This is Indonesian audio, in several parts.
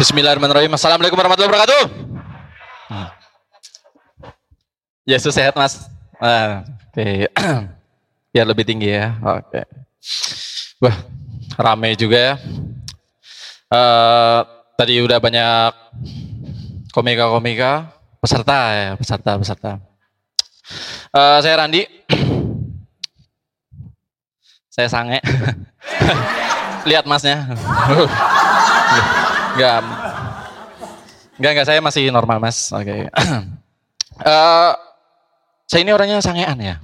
Bismillahirrahmanirrahim. Assalamualaikum warahmatullahi wabarakatuh. Yesus sehat mas. Ah, Oke, biar lebih tinggi ya. Oke. Wah, ramai juga ya. Eh, tadi udah banyak komika-komika, peserta ya, peserta, peserta. Eh, saya Randi. saya sange. Lihat masnya. Enggak. Enggak, enggak, saya masih normal, Mas. Oke. Eh, saya ini orangnya sangean ya.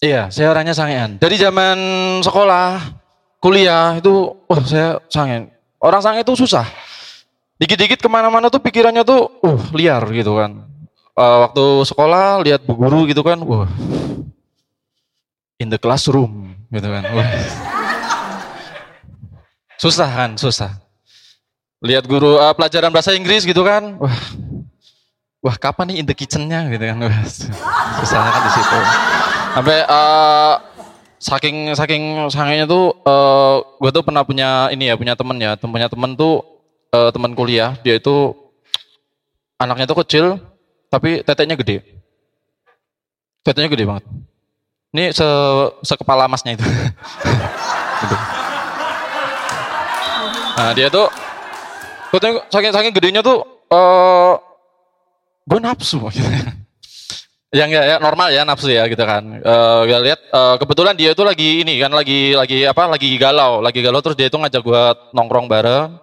Iya, saya orangnya sangean. Dari zaman sekolah, kuliah itu, wah saya sangean. Orang sange itu susah. Dikit-dikit ke mana-mana tuh pikirannya tuh, uh liar gitu kan. Eh, waktu sekolah lihat bu guru gitu kan, wah in the classroom gitu kan. Wah. Susah kan, susah. Lihat guru eh, pelajaran bahasa Inggris gitu kan, wah, wah kapan nih in the kitchen-nya gitu kan, wah, susahnya kan di situ. Sampai eh, saking saking sangenya tuh, eh, gue tuh pernah punya ini ya, punya temen ya, punya temen tuh eh, teman kuliah, dia itu anaknya tuh kecil, tapi teteknya gede. Teteknya gede banget. Ini se sekepala masnya itu. Gitu. Nah dia tuh, katanya saking saking gedenya tuh, eh gue nafsu. Gitu. ya enggak ya normal ya nafsu ya gitu kan. Eh gue lihat eh, kebetulan dia itu lagi ini kan lagi lagi apa lagi galau, lagi galau terus dia itu ngajak gue nongkrong bareng,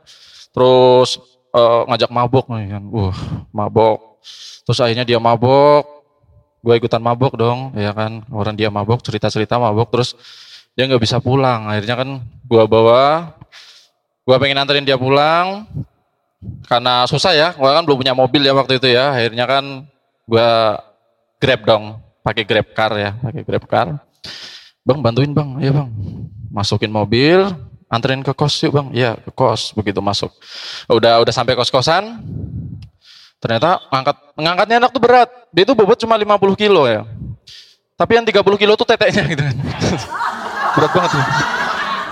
terus eh, ngajak mabok nih kan. Wah mabok. Terus akhirnya dia mabok, gue ikutan mabok dong, ya kan. Orang dia mabok, cerita-cerita mabok, terus dia nggak bisa pulang. Akhirnya kan gue bawa, gue pengen anterin dia pulang, karena susah ya, gue kan belum punya mobil ya waktu itu ya. Akhirnya kan gue grab dong, pakai grab car ya, pakai grab car. Bang bantuin bang, ya bang. Masukin mobil, anterin ke kos yuk bang. Iya ke kos, begitu masuk. Udah udah sampai kos-kosan, ternyata ngangkat ngangkatnya anak tuh berat. Dia tuh bobot cuma 50 kilo ya. Tapi yang 30 kilo tuh teteknya gitu kan. berat banget tuh.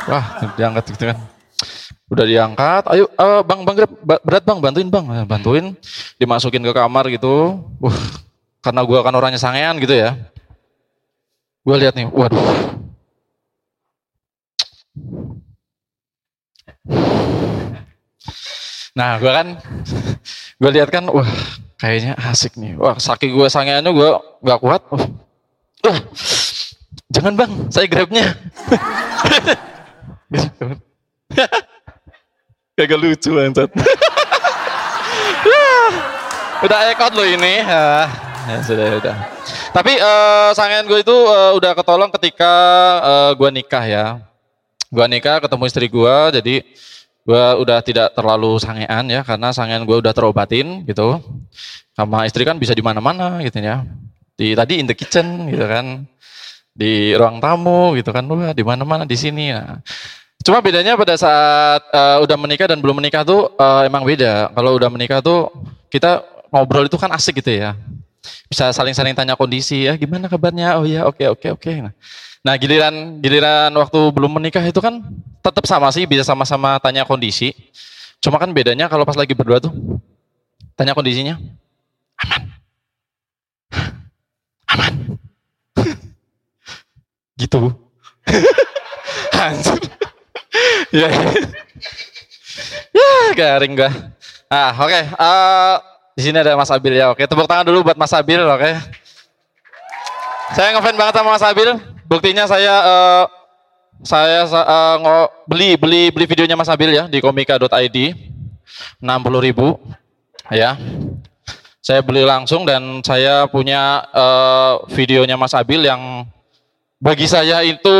Wah, diangkat gitu kan. Udah diangkat, ayo eh, bang, bang berat bang, bantuin bang, Eh, bantuin, dimasukin ke kamar gitu. Wah, karena gua kan orangnya sangean gitu ya. Gue lihat nih, waduh. Nah, gua kan, gue lihat kan, wah, kayaknya asik nih. Wah, saking gue sangeannya gue nggak kuat. Wah, wah, jangan bang, saya grabnya. Kagak lucu bangsat. udah ekot lo ini. Ah, ya sudah sudah. Tapi eh, sangean gue itu eh, udah ketolong ketika eh, gue nikah ya. Gue nikah ketemu istri gue, jadi gue udah tidak terlalu sangean ya, karena sangean gue udah terobatin gitu. Sama istri kan bisa di mana-mana gitu ya. Di tadi in the kitchen gitu kan, di ruang tamu gitu kan, wah di mana-mana di sini. Nah, Cuma bedanya pada saat eh, udah menikah dan belum menikah tuh eh, emang beda. Kalau udah menikah tuh kita ngobrol itu kan asik gitu ya. Bisa saling-saling tanya kondisi ya, gimana kabarnya? Oh ya, oke oke oke. Nah, nah, giliran giliran waktu belum menikah itu kan tetap sama sih, bisa sama-sama tanya kondisi. Cuma kan bedanya kalau pas lagi berdua tuh tanya kondisinya aman, aman, gitu. Hancur. Ya, ya garing gua. Ah, oke. Eh, di sini ada Mas Abil ya. Oke, tepuk tangan dulu buat Mas Abil, oke. Saya ngefans banget sama Mas Abil. Buktinya saya eh, saya sa- eh, ngo- beli beli beli videonya Mas Abil ya di komika.id 60.000 ribu ya. Saya beli langsung dan saya punya eh, videonya Mas Abil yang bagi saya itu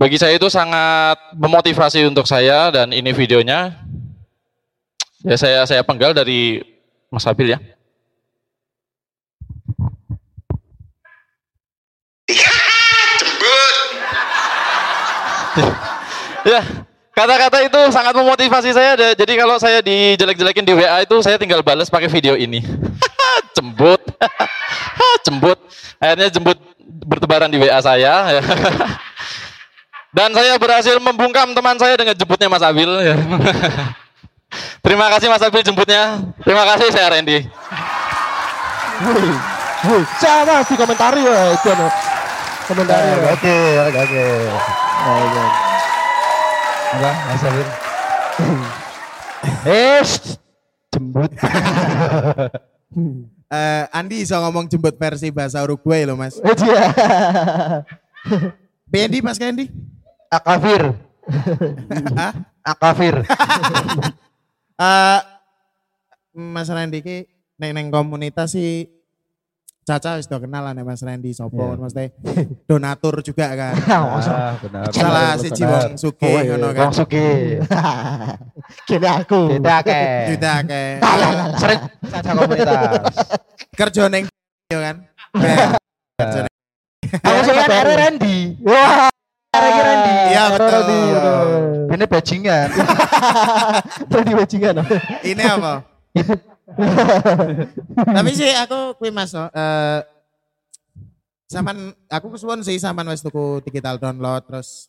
bagi saya itu sangat memotivasi untuk saya dan ini videonya ya saya saya penggal dari Mas Abil ya. Jembut. Ya, kata-kata itu sangat memotivasi saya. Jadi kalau saya dijelek-jelekin di WA itu saya tinggal balas pakai video ini. jembut. jembut. Akhirnya jembut bertebaran di WA saya. Dan saya berhasil membungkam teman saya dengan jemputnya Mas Abil. Ya. Terima kasih Mas Abil jemputnya. Terima kasih saya Randy. Sama di komentari ya, itu. Komentari. ya. Oke, oke, oke. Oke. Apa, Mas Abir? Eh, jembut. Eh, Andi iso ngomong jemput versi bahasa Uruguay loh mas. Eh, dia. Bendi mas Kendi? Akafir. Akafir. Eh, mas Randy ki neng neng komunitas sih Caca wis do kenal lah Mas Randy sopo Iya. maksudnya donatur juga kan. Ah, benar. Salah si. Wong Suki Oh, iya. Wong kan. Suki. Kini aku. Kita ke. Kita ke Sering saja komunitas. kerja neng kan. Kerja neng- Aku suka bare Randy. Wah. Randy Randy. Iya, betul. Ini bajingan. Randy bajingan. Ini apa? Tapi sih aku kuwi Mas no, eh Saman aku kesuwun sih saman wis tuku digital download terus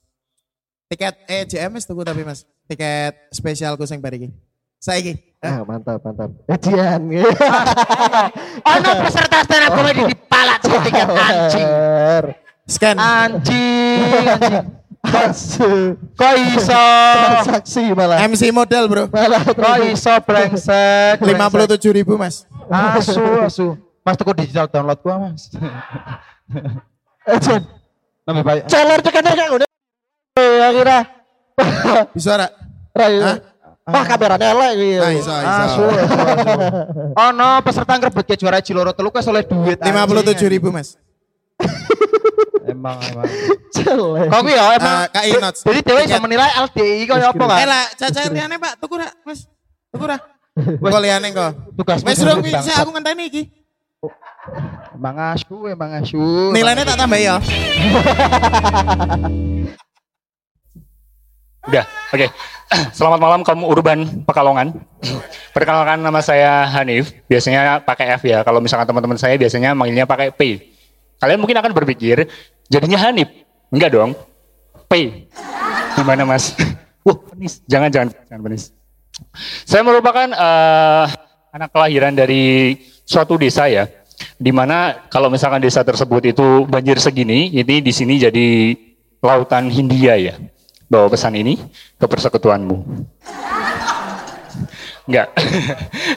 tiket eh JM wis tuku tapi Mas. Tiket spesialku sing bar iki. Saiki. Ah, mantap, mantap. Edian. Ono peserta stand up comedy di palak tiket anjing. Scan. Anjing, anjing. Asu. Kok iso? Saksi malah. MC model, Bro. Malah. Kok iso brengsek? Lima puluh tujuh ribu mas. Asu, asu. Mas tuku digital download gua, Mas. Edian. Lebih baik. Celer tekan tekan udah. Ya kira. Bisa ora? Rai. Hah? Wah kameranya elek iki. Nah, iso, iso. Asu, asu, asu. Ono peserta ngrebut ke juara Ciloro telu kes oleh duit. Lima puluh tujuh ribu mas. Emang emang. Celek. Kok ya emang. Eh, KI Notes. Jadi dewe iso menilai LDI kok ya apa Eh kan? lah, caca liane pak, tuku ra, mas. Tuku ra. Kok liane kok. Wes rong bangsat. bisa aku ngenteni iki. Emang asu, emang asu. Nilainya tak tambah ya. Udah, oke. Selamat malam kaum urban Pekalongan. Perkenalkan nama saya Hanif, biasanya pakai F ya. Kalau misalkan teman-teman saya biasanya manggilnya pakai P. Kalian mungkin akan berpikir, jadinya Hanif. Enggak dong, P. Gimana mas? Wah, penis. Jangan, jangan, jangan penis. Saya merupakan eh, anak kelahiran dari suatu desa ya, di mana kalau misalkan desa tersebut itu banjir segini, ini di sini jadi lautan Hindia ya. Bawa pesan ini ke persekutuanmu. Enggak.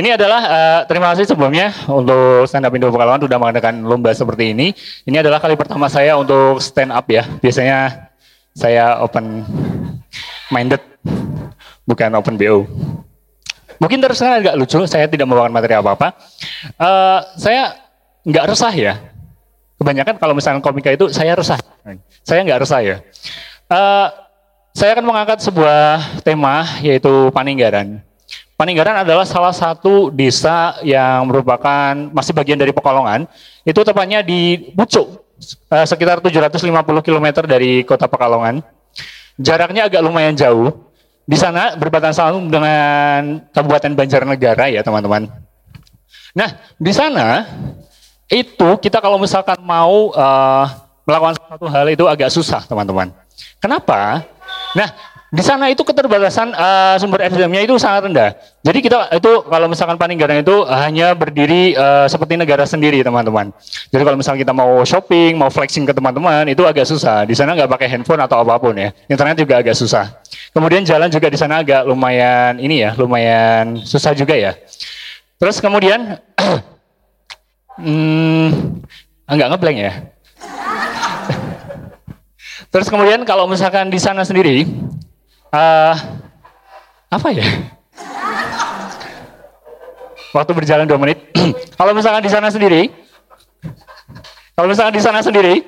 ini adalah eh, terima kasih sebelumnya untuk stand up Indo Pekalongan sudah mengadakan lomba seperti ini. Ini adalah kali pertama saya untuk stand up ya. Biasanya saya open minded bukan open BO. Mungkin terkesan agak lucu, saya tidak membawakan materi apa-apa. Eh, saya nggak resah ya. Kebanyakan kalau misalnya komika itu saya resah. Saya nggak resah ya. Eh, saya akan mengangkat sebuah tema yaitu Paninggaran. Paninggaran adalah salah satu desa yang merupakan masih bagian dari Pekalongan. Itu tepatnya di Pucuk, eh, sekitar 750 km dari kota Pekalongan. Jaraknya agak lumayan jauh. Di sana berbatasan langsung dengan Kabupaten Banjarnegara ya teman-teman. Nah di sana itu kita kalau misalkan mau eh, melakukan satu hal itu agak susah teman-teman. Kenapa? Nah di sana itu keterbatasan eh, sumber SDM-nya itu sangat rendah. Jadi kita itu kalau misalkan Paninggaran itu hanya berdiri eh, seperti negara sendiri teman-teman. Jadi kalau misalkan kita mau shopping, mau flexing ke teman-teman itu agak susah. Di sana nggak pakai handphone atau apa pun ya. Internet juga agak susah. Kemudian jalan juga di sana agak lumayan ini ya, lumayan susah juga ya. Terus kemudian Hmm, enggak ngeblank ya. Terus kemudian kalau misalkan di sana sendiri, eh apa ya? Waktu berjalan dua menit. kalau misalkan di sana sendiri, kalau misalkan di sana sendiri,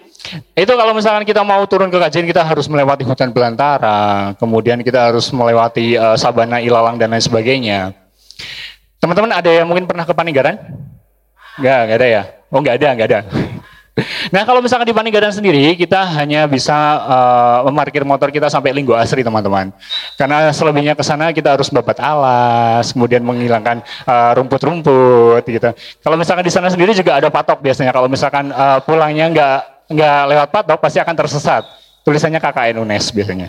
itu kalau misalkan kita mau turun ke kajian kita harus melewati hutan belantara, kemudian kita harus melewati eh, sabana ilalang dan lain sebagainya. Teman-teman ada yang mungkin pernah ke Paninggaran? Enggak, enggak ada ya? Oh enggak ada, enggak ada. Nah kalau misalkan di Paninggaran sendiri, kita hanya bisa eh, memarkir motor kita sampai Linggo Asri teman-teman. Karena selebihnya ke sana kita harus babat alas, kemudian menghilangkan eh, rumput-rumput gitu. Kalau misalkan di sana sendiri juga ada patok biasanya. Kalau misalkan eh, pulangnya enggak nggak lewat patok pasti akan tersesat. Tulisannya KKN UNES biasanya.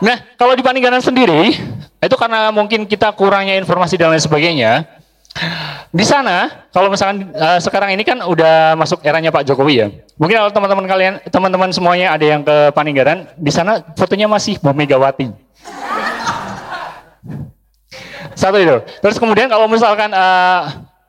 Nah, kalau di Paninggalan sendiri, itu karena mungkin kita kurangnya informasi dan lain sebagainya. Di sana, kalau misalkan eh, sekarang ini kan udah masuk eranya Pak Jokowi ya. Mungkin kalau teman-teman kalian, teman-teman semuanya ada yang ke Paninggalan, di sana fotonya masih Bu Megawati. Satu itu. Terus kemudian kalau misalkan eh,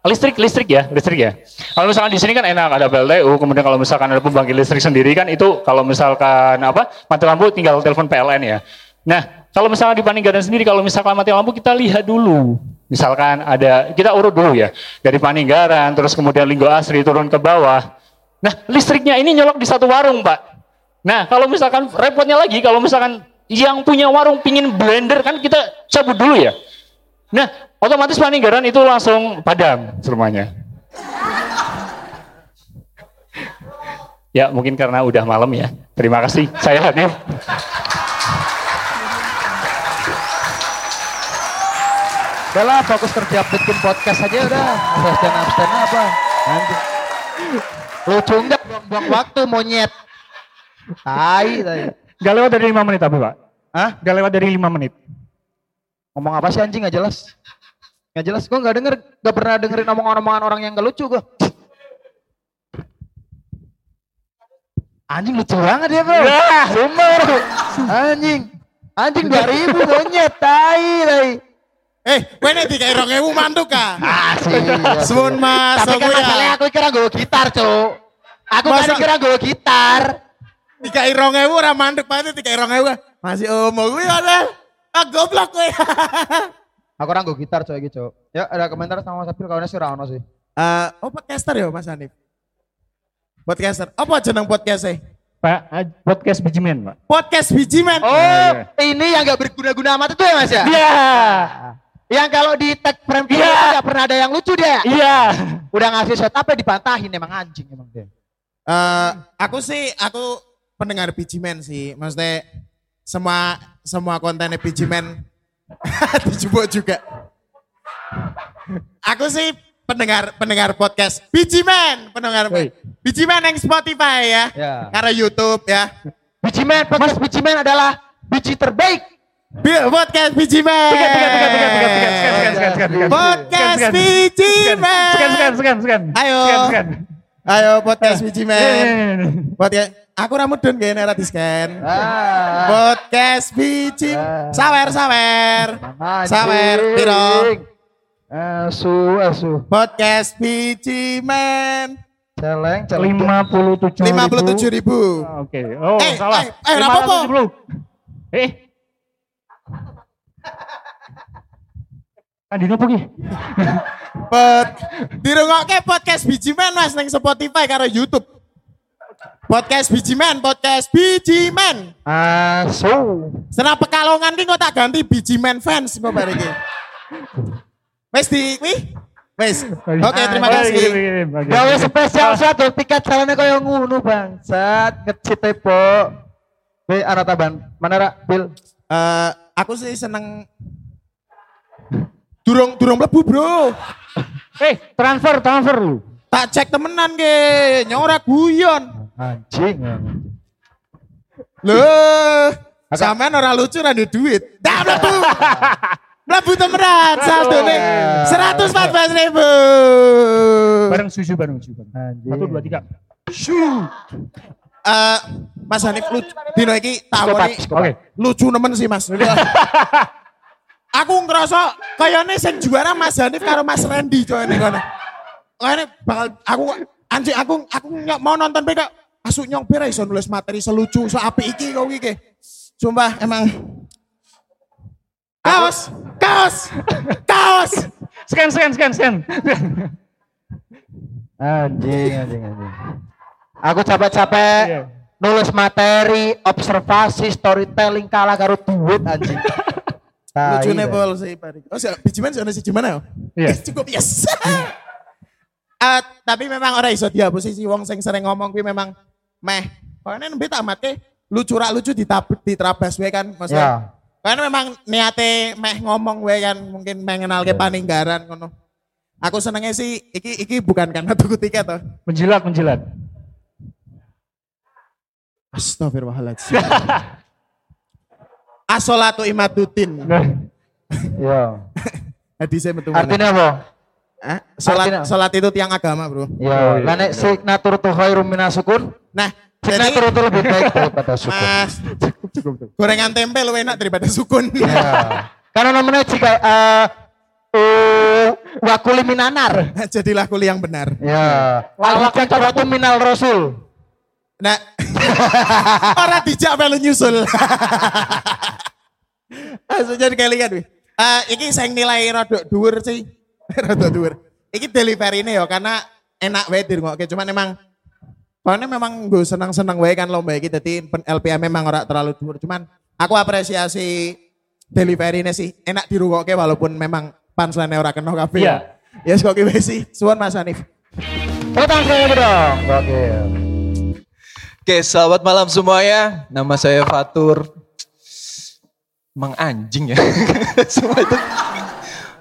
listrik, listrik ya, listrik ya. Kalau misalkan di sini kan enak ada PLTU, kemudian kalau misalkan ada pembangkit listrik sendiri kan itu kalau misalkan apa mati lampu tinggal telepon PLN ya. Nah, kalau misalkan di Paninggalan sendiri kalau misalkan mati lampu kita lihat dulu. Misalkan ada kita urut dulu ya dari Paninggalan terus kemudian Linggo Asri turun ke bawah. Nah, listriknya ini nyolok di satu warung, Pak. Nah, kalau misalkan repotnya lagi kalau misalkan yang punya warung pingin blender kan kita cabut dulu ya. Nah, otomatis Paninggalan itu langsung padam semuanya. Ya, mungkin karena udah malam ya. Terima kasih. Saya Hanif. Udah lah fokus kerja bikin podcast aja udah. Udah stand up stand up apa. Anjing. Lucu enggak buang-buang waktu monyet. Tai, tai. Gak lewat dari lima menit tapi Pak. Hah? Gak lewat dari lima menit. Ngomong apa sih anjing nggak jelas? Nggak jelas. Gue nggak denger, nggak pernah dengerin omongan-omongan orang yang gak lucu gue. Anjing lucu banget ya bro. Sumpah bro. Anjing. Anjing 2000 monyet. Tai, tai. Eh, kowe nek dikai 2000 mantuk ka? Ah sih. iya sih. Suwun Mas, Tapi kan aku ya. masalahnya aku kira gue gitar, Cuk. Aku kan Masa- kira gue gitar. Dikai 2000 ora mandek banget dikai 2000. Masih omong kuwi ada. Ah goblok kowe. Aku orang gue gitar, coy gitu. Ya ada komentar sama Mas Apil kawannya sih ora ono sih. Eh, oh podcaster ya Mas Hanif? Podcaster. Apa jeneng podcastnya? Pak, eh, podcast Bijimen Pak. Podcast biji men. Oh, ini yang gak berguna-guna amat itu ya Mas ya? Iya. Yang kalau di tag frame video Iya. itu gak pernah ada yang lucu dia. Iya. Udah ngasih setupnya dibantahin emang anjing emang dia. Eh, aku sih aku pendengar biji men sih. Maksudnya semua semua kontennya biji men dijebuk juga. Aku sih pendengar pendengar podcast biji men, pendengar men yang Spotify ya. Ya. Karena YouTube ya. Bijimen, podcast Bijimen adalah biji terbaik. Podcast biji Podcast biji Ayo. Ayo podcast biji Podcast Aku ramu mudun ge nih ratus kan Podcast biji sawer sawer. Sawer piro? Asu asu. Podcast biji. Celeng, celeng. 57 ribu. 57 ribu. Oke. Oh, salah. Eh, eh, eh, Eh, Andino apa? Pod dirungokke podcast biji men mas neng Spotify karo YouTube. Podcast biji men, podcast biji men. Asu. Senang pekalongan ki kok tak ganti biji men fans kok bare iki. Wes di kuwi. Wes. Oke, terima Oh, kasih. Gawe spesial satu tiket jalannya kaya ngono bangsat. Ngecit e, po. Be ana taban. Mana ra, Bil? Eh, aku sih seneng durung durung mlebu, Bro. Eh, transfer, transfer lu. Tak cek temenan ke, nyora guyon. Anjing. Loh, sampean ora lucu ora duwe duit. Dah mlebu. mlebu temenan saldo nih 114 ribu. Bareng susu, bareng susu. Bareng. Anjing. Satu, dua, tiga. Eh, Mas Hanif lucu. Dino iki takoni Oke. lucu nemen sih Mas. aku ngerasa kayaknya sing juara Mas Hanif karo Mas Randy coy nih kono. Kayaknya bakal aku anjing aku aku nggak mau nonton PK. Asu nyong pira iso nulis materi selucu so apik iki kau iki. Sumpah emang kaos, kaos, kaos. Scan, scan, scan, scan. Anjing, anjing, anjing. Aku capek-capek Iya. nulis materi, observasi, storytelling kalah karo duit anjing. Tai, Lucu bol sih Pak. Oh, siapa? Bijiman sudah si gimana ya? Iya. Cukup yes. Eh, tapi memang orang iso dia posisi wong sing sering ngomong kuwi memang meh. Karena nembe tak mate lucu rak lucu ditab ditrabas wae kan maksudnya. Ya. Karena memang niate meh ngomong wae kan mungkin mengenal ke paninggaran ngono. Aku senengnya sih iki iki bukan karena tuku tiket toh. Menjilat, menjilat. Astagfirullahaladzim. Asolatu imadutin. Ya. Hadisnya betul. Artinya apa? Eh, Salat, artinya- salat itu tiang agama bro. Ya, lah nek signatur tuh khairum minasukun, Nah, signatur itu lebih baik daripada sukun. mas, gorengan tempe lu enak daripada sukun. Ya. Karena namanya jika eh uh, wakuli minanar. Jadilah kuliah yang benar. Ya. Al itu minal rasul. Nah, orang dijak melu nyusul. Maksudnya lihat wih. Eh, iki saya nilai rodok dhuwur sih. rodok dhuwur. Iki delivery ini ya karena enak wae dirungokke. Cuman emang Soalnya memang gue senang-senang wae kan lomba iki dadi pen- LPM memang ora terlalu dhuwur. Cuman aku apresiasi delivery ini sih enak dirungokke walaupun memang punchline ora kena kabeh. Iya. Ya yes, kok sih. Suwon Mas Hanif. Potong saya dong. Oke. Oke, selamat malam semuanya. Nama saya Fatur. Emang anjing ya. Semua itu.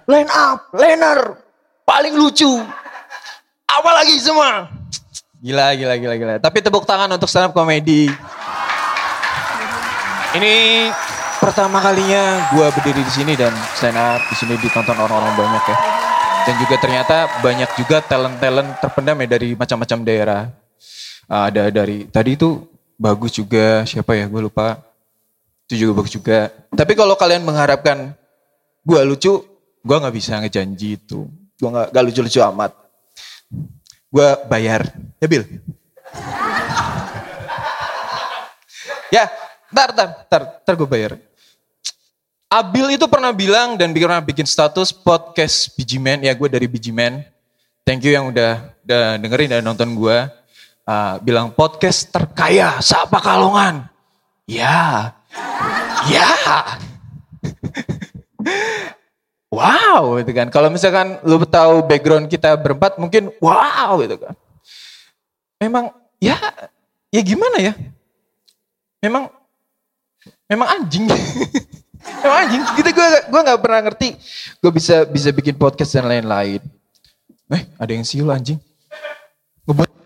Line up, liner. Paling lucu. Apa lagi semua? Gila, gila, gila, gila. Tapi tepuk tangan untuk stand up komedi. Ini pertama kalinya gue berdiri di sini dan stand up di sini ditonton orang-orang banyak ya. Dan juga ternyata banyak juga talent-talent terpendam ya dari macam-macam daerah. Uh, ada dari tadi itu bagus juga siapa ya gue lupa. Itu juga bagus juga. Tapi kalau kalian mengharapkan gue lucu gue nggak bisa ngejanji itu. Gue nggak nggak lucu-lucu amat. Gue bayar. Ya Bil? Ya ntar ntar ntar ntar gue bayar. Abil itu pernah bilang dan pernah bikin status podcast Biji Man. Ya gue dari Biji Man. Thank you yang udah udah dengerin dan nonton gue Uh, bilang podcast terkaya Sapa Kalongan. Ya. Ya. wow gitu kan. Kalau misalkan lu tahu background kita berempat mungkin wow gitu kan. Memang ya ya gimana ya? Memang memang anjing. memang anjing. Gitu gue gue nggak pernah ngerti gue bisa bisa bikin podcast dan lain-lain. Eh, ada yang siul anjing. Ngebuat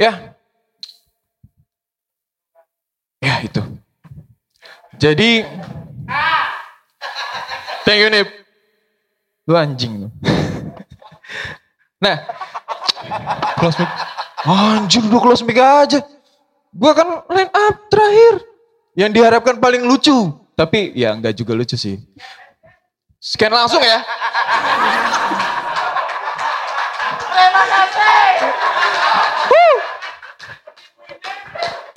Ya. Ya itu. Jadi. Thank you Nip. Lu anjing nah. Close mic. Anjir udah close mic aja. Gua kan line up terakhir. Yang diharapkan paling lucu. Tapi ya enggak juga lucu sih. Scan langsung ya.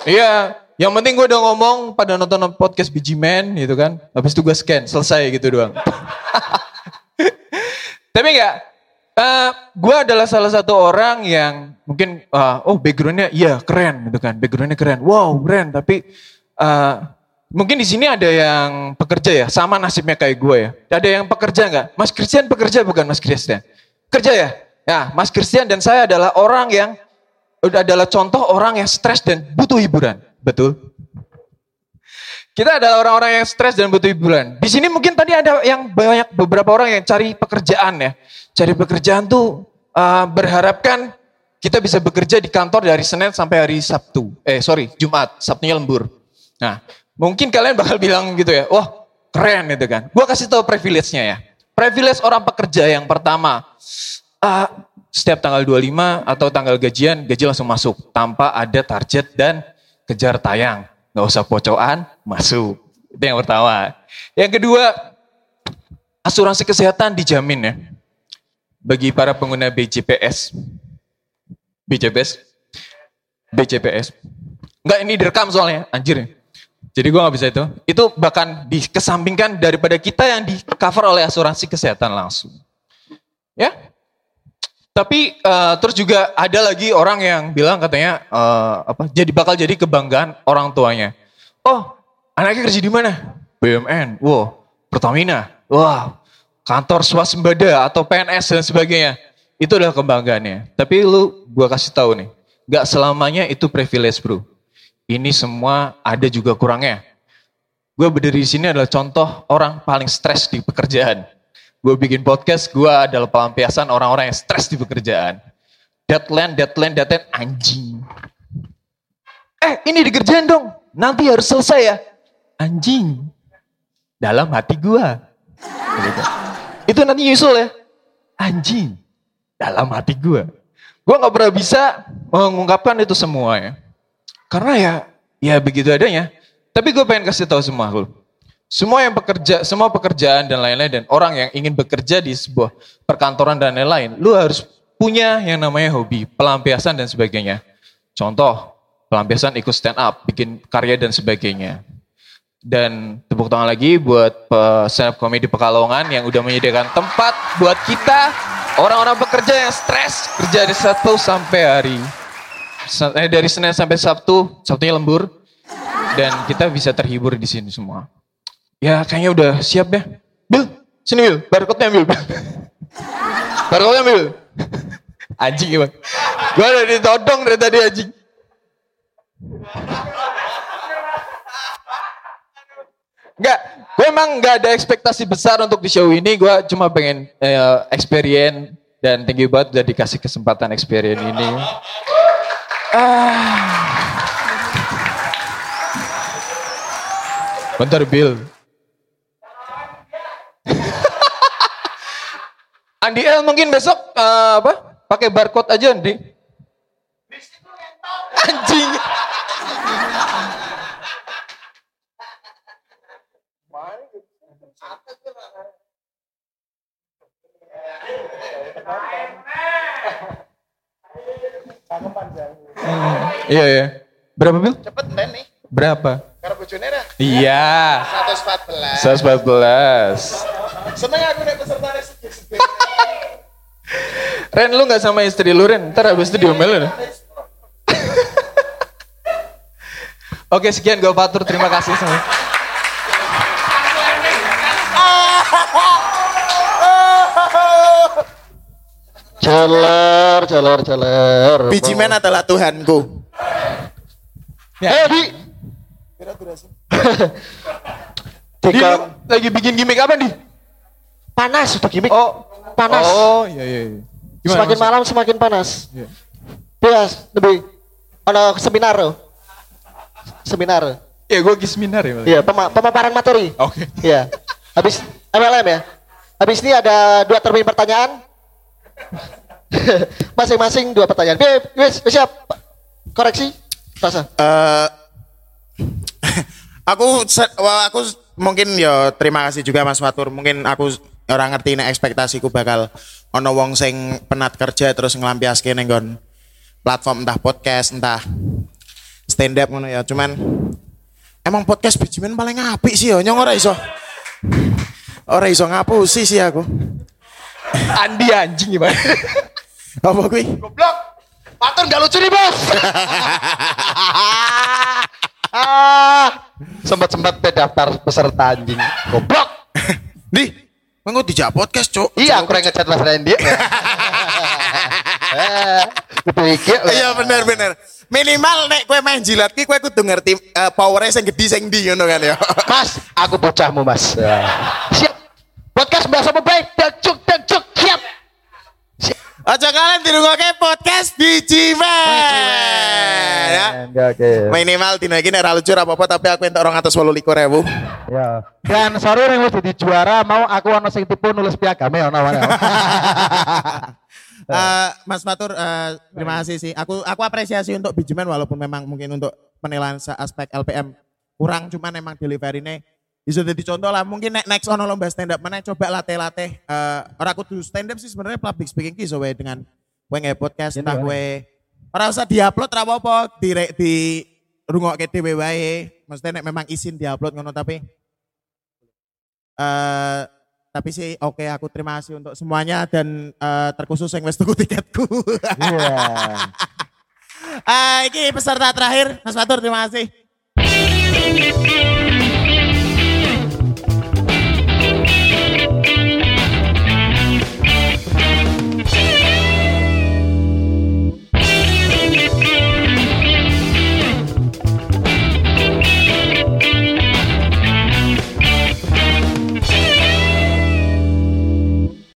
Iya, yang penting gue udah ngomong pada nonton podcast Biji Man gitu kan. Habis itu gue scan, selesai gitu doang. Tapi enggak, eh gue adalah salah satu orang yang mungkin, ah, oh backgroundnya iya keren gitu kan. Backgroundnya keren, wow keren. Tapi eh, mungkin di sini ada yang pekerja ya, sama nasibnya kayak gue ya. Ada yang pekerja nggak? Mas Christian pekerja bukan Mas Christian? Kerja ya? Ya, Mas Christian dan saya adalah orang yang adalah contoh orang yang stres dan butuh hiburan. Betul? Kita adalah orang-orang yang stres dan butuh hiburan. Di sini mungkin tadi ada yang banyak beberapa orang yang cari pekerjaan ya. Cari pekerjaan tuh uh, berharapkan kita bisa bekerja di kantor dari Senin sampai hari Sabtu. Eh sorry, Jumat. Sabtunya lembur. Nah, mungkin kalian bakal bilang gitu ya, wah keren gitu kan. Gua kasih tahu privilege-nya ya. Privilege orang pekerja yang pertama, uh, setiap tanggal 25 atau tanggal gajian, gaji langsung masuk. Tanpa ada target dan kejar tayang. Nggak usah pocokan, masuk. Itu yang pertama. Yang kedua, asuransi kesehatan dijamin ya. Bagi para pengguna BJPS. BJPS. BJPS. Enggak ini direkam soalnya, anjir. Jadi gua nggak bisa itu. Itu bahkan dikesampingkan daripada kita yang di cover oleh asuransi kesehatan langsung. Ya, tapi eh, terus juga ada lagi orang yang bilang katanya eh, apa? Jadi bakal jadi kebanggaan orang tuanya. Oh, anaknya kerja di mana? BUMN. Wow, Pertamina. Wah, kantor swasembada atau PNS dan sebagainya. Itu adalah kebanggaannya. Tapi lu gua kasih tahu nih, nggak selamanya itu privilege, Bro. Ini semua ada juga kurangnya. Gue berdiri di sini adalah contoh orang paling stres di pekerjaan. Gue bikin podcast, gue adalah pelampiasan orang-orang yang stres di pekerjaan. Deadline, deadline, deadline, anjing. Eh, ini dikerjain dong. Nanti harus selesai ya. Anjing. Dalam hati gue. Gitu. Itu nanti nyusul ya. Anjing. Dalam hati gue. Gue gak pernah bisa mengungkapkan itu semua ya. Karena ya, ya begitu adanya. Tapi gue pengen kasih tahu semua lu. Semua yang bekerja, semua pekerjaan dan lain-lain dan orang yang ingin bekerja di sebuah perkantoran dan lain-lain, lu harus punya yang namanya hobi, pelampiasan dan sebagainya. Contoh, pelampiasan ikut stand up, bikin karya dan sebagainya. Dan tepuk tangan lagi buat stand up comedy Pekalongan yang udah menyediakan tempat buat kita orang-orang pekerja yang stres kerja dari Sabtu sampai hari eh, dari Senin sampai Sabtu, Sabtunya lembur dan kita bisa terhibur di sini semua. Ya kayaknya udah siap ya. Bil, sini Bil, barcode-nya ambil. barcode-nya ambil. anjing emang. Gue udah ditodong dari tadi anjing. Enggak, gue emang nggak ada ekspektasi besar untuk di show ini. Gue cuma pengen eh, experience dan thank you banget udah dikasih kesempatan experience ini. Ah. Bentar Bill. Andi L mungkin besok eh, apa? Pakai barcode aja Andi. Anjing. Iya ya. Berapa Bil? Cepet Ben nih. Berapa? Karena bojone dah. Iya. 114. 114. Seneng aku nek peserta. Ren lu gak sama istri lu Ren, ntar habis itu diomelin. Oke sekian gue Fatur, terima kasih semua. Celer, celer, celer. Biji men adalah Tuhanku. Ya, Di Di, kam- lu lagi bikin gimmick apa nih? panas udah gimmick. Oh, panas. Oh, iya iya. iya. Gimana semakin maksud- malam semakin panas. Iya. Bias, lebih. Ada seminar. Seminar. Ya gue lagi seminar ya. Iya, pema- pemaparan materi. Oke. Iya. Habis MLM ya. Habis ini ada dua termin pertanyaan. Masing-masing dua pertanyaan. Wes siap. Koreksi. Rasa. Eh aku aku mungkin ya terima kasih juga Mas Fatur. Mungkin aku orang ngerti nek ekspektasiku bakal ono wong sing penat kerja terus nglampiaske ning nggon platform entah podcast entah stand up ngono ya. Cuman emang podcast bijimen paling apik sih ya nyong ora iso. Ora iso ngapusi sih aku. Andi anjing gimana? Apa kuwi? Goblok. Patur gak lucu nih, Bos. ah, sempat-sempat daftar peserta anjing. Goblok. Di, mengko dijak podcast, Cuk. Iya, aku yang ngechat Mas Randy. Eh, Itu iki. Iya bener bener. Minimal nek kue main jilat ki kue kudu ngerti uh, powernya sing gede sing ndi ngono kan ya. Mas, aku bocahmu, Mas. Siap. Podcast bahasa baik? Cuk, cuk, siap. Aja kalian dirungokke podcast biji men. Ya. Oke. Minimal dina iki nek ra lucu apa-apa tapi aku entuk 228.000. Ya. Dan sorry yang wis jadi juara mau aku ono sing tipu nulis piagame ono ono. Eh, Mas Fatur eh, terima kasih sih. Aku aku apresiasi untuk Bijiman walaupun memang mungkin untuk penilaian se- aspek LPM kurang cuman emang delivery-ne bisa jadi contoh lah mungkin nek next ono lomba stand up mana coba latih-latih eh ora kudu stand up sih sebenarnya public speaking ki so we dengan kowe nge podcast entah kowe ora usah diupload ora apa-apa di di rungokke dhewe wae maksudnya nek memang izin diupload ngono tapi eh tapi sih oke aku terima kasih untuk semuanya dan eh, terkhusus yang wis tuku tiketku. Iya. Ah, iki peserta terakhir Mas Fatur terima kasih.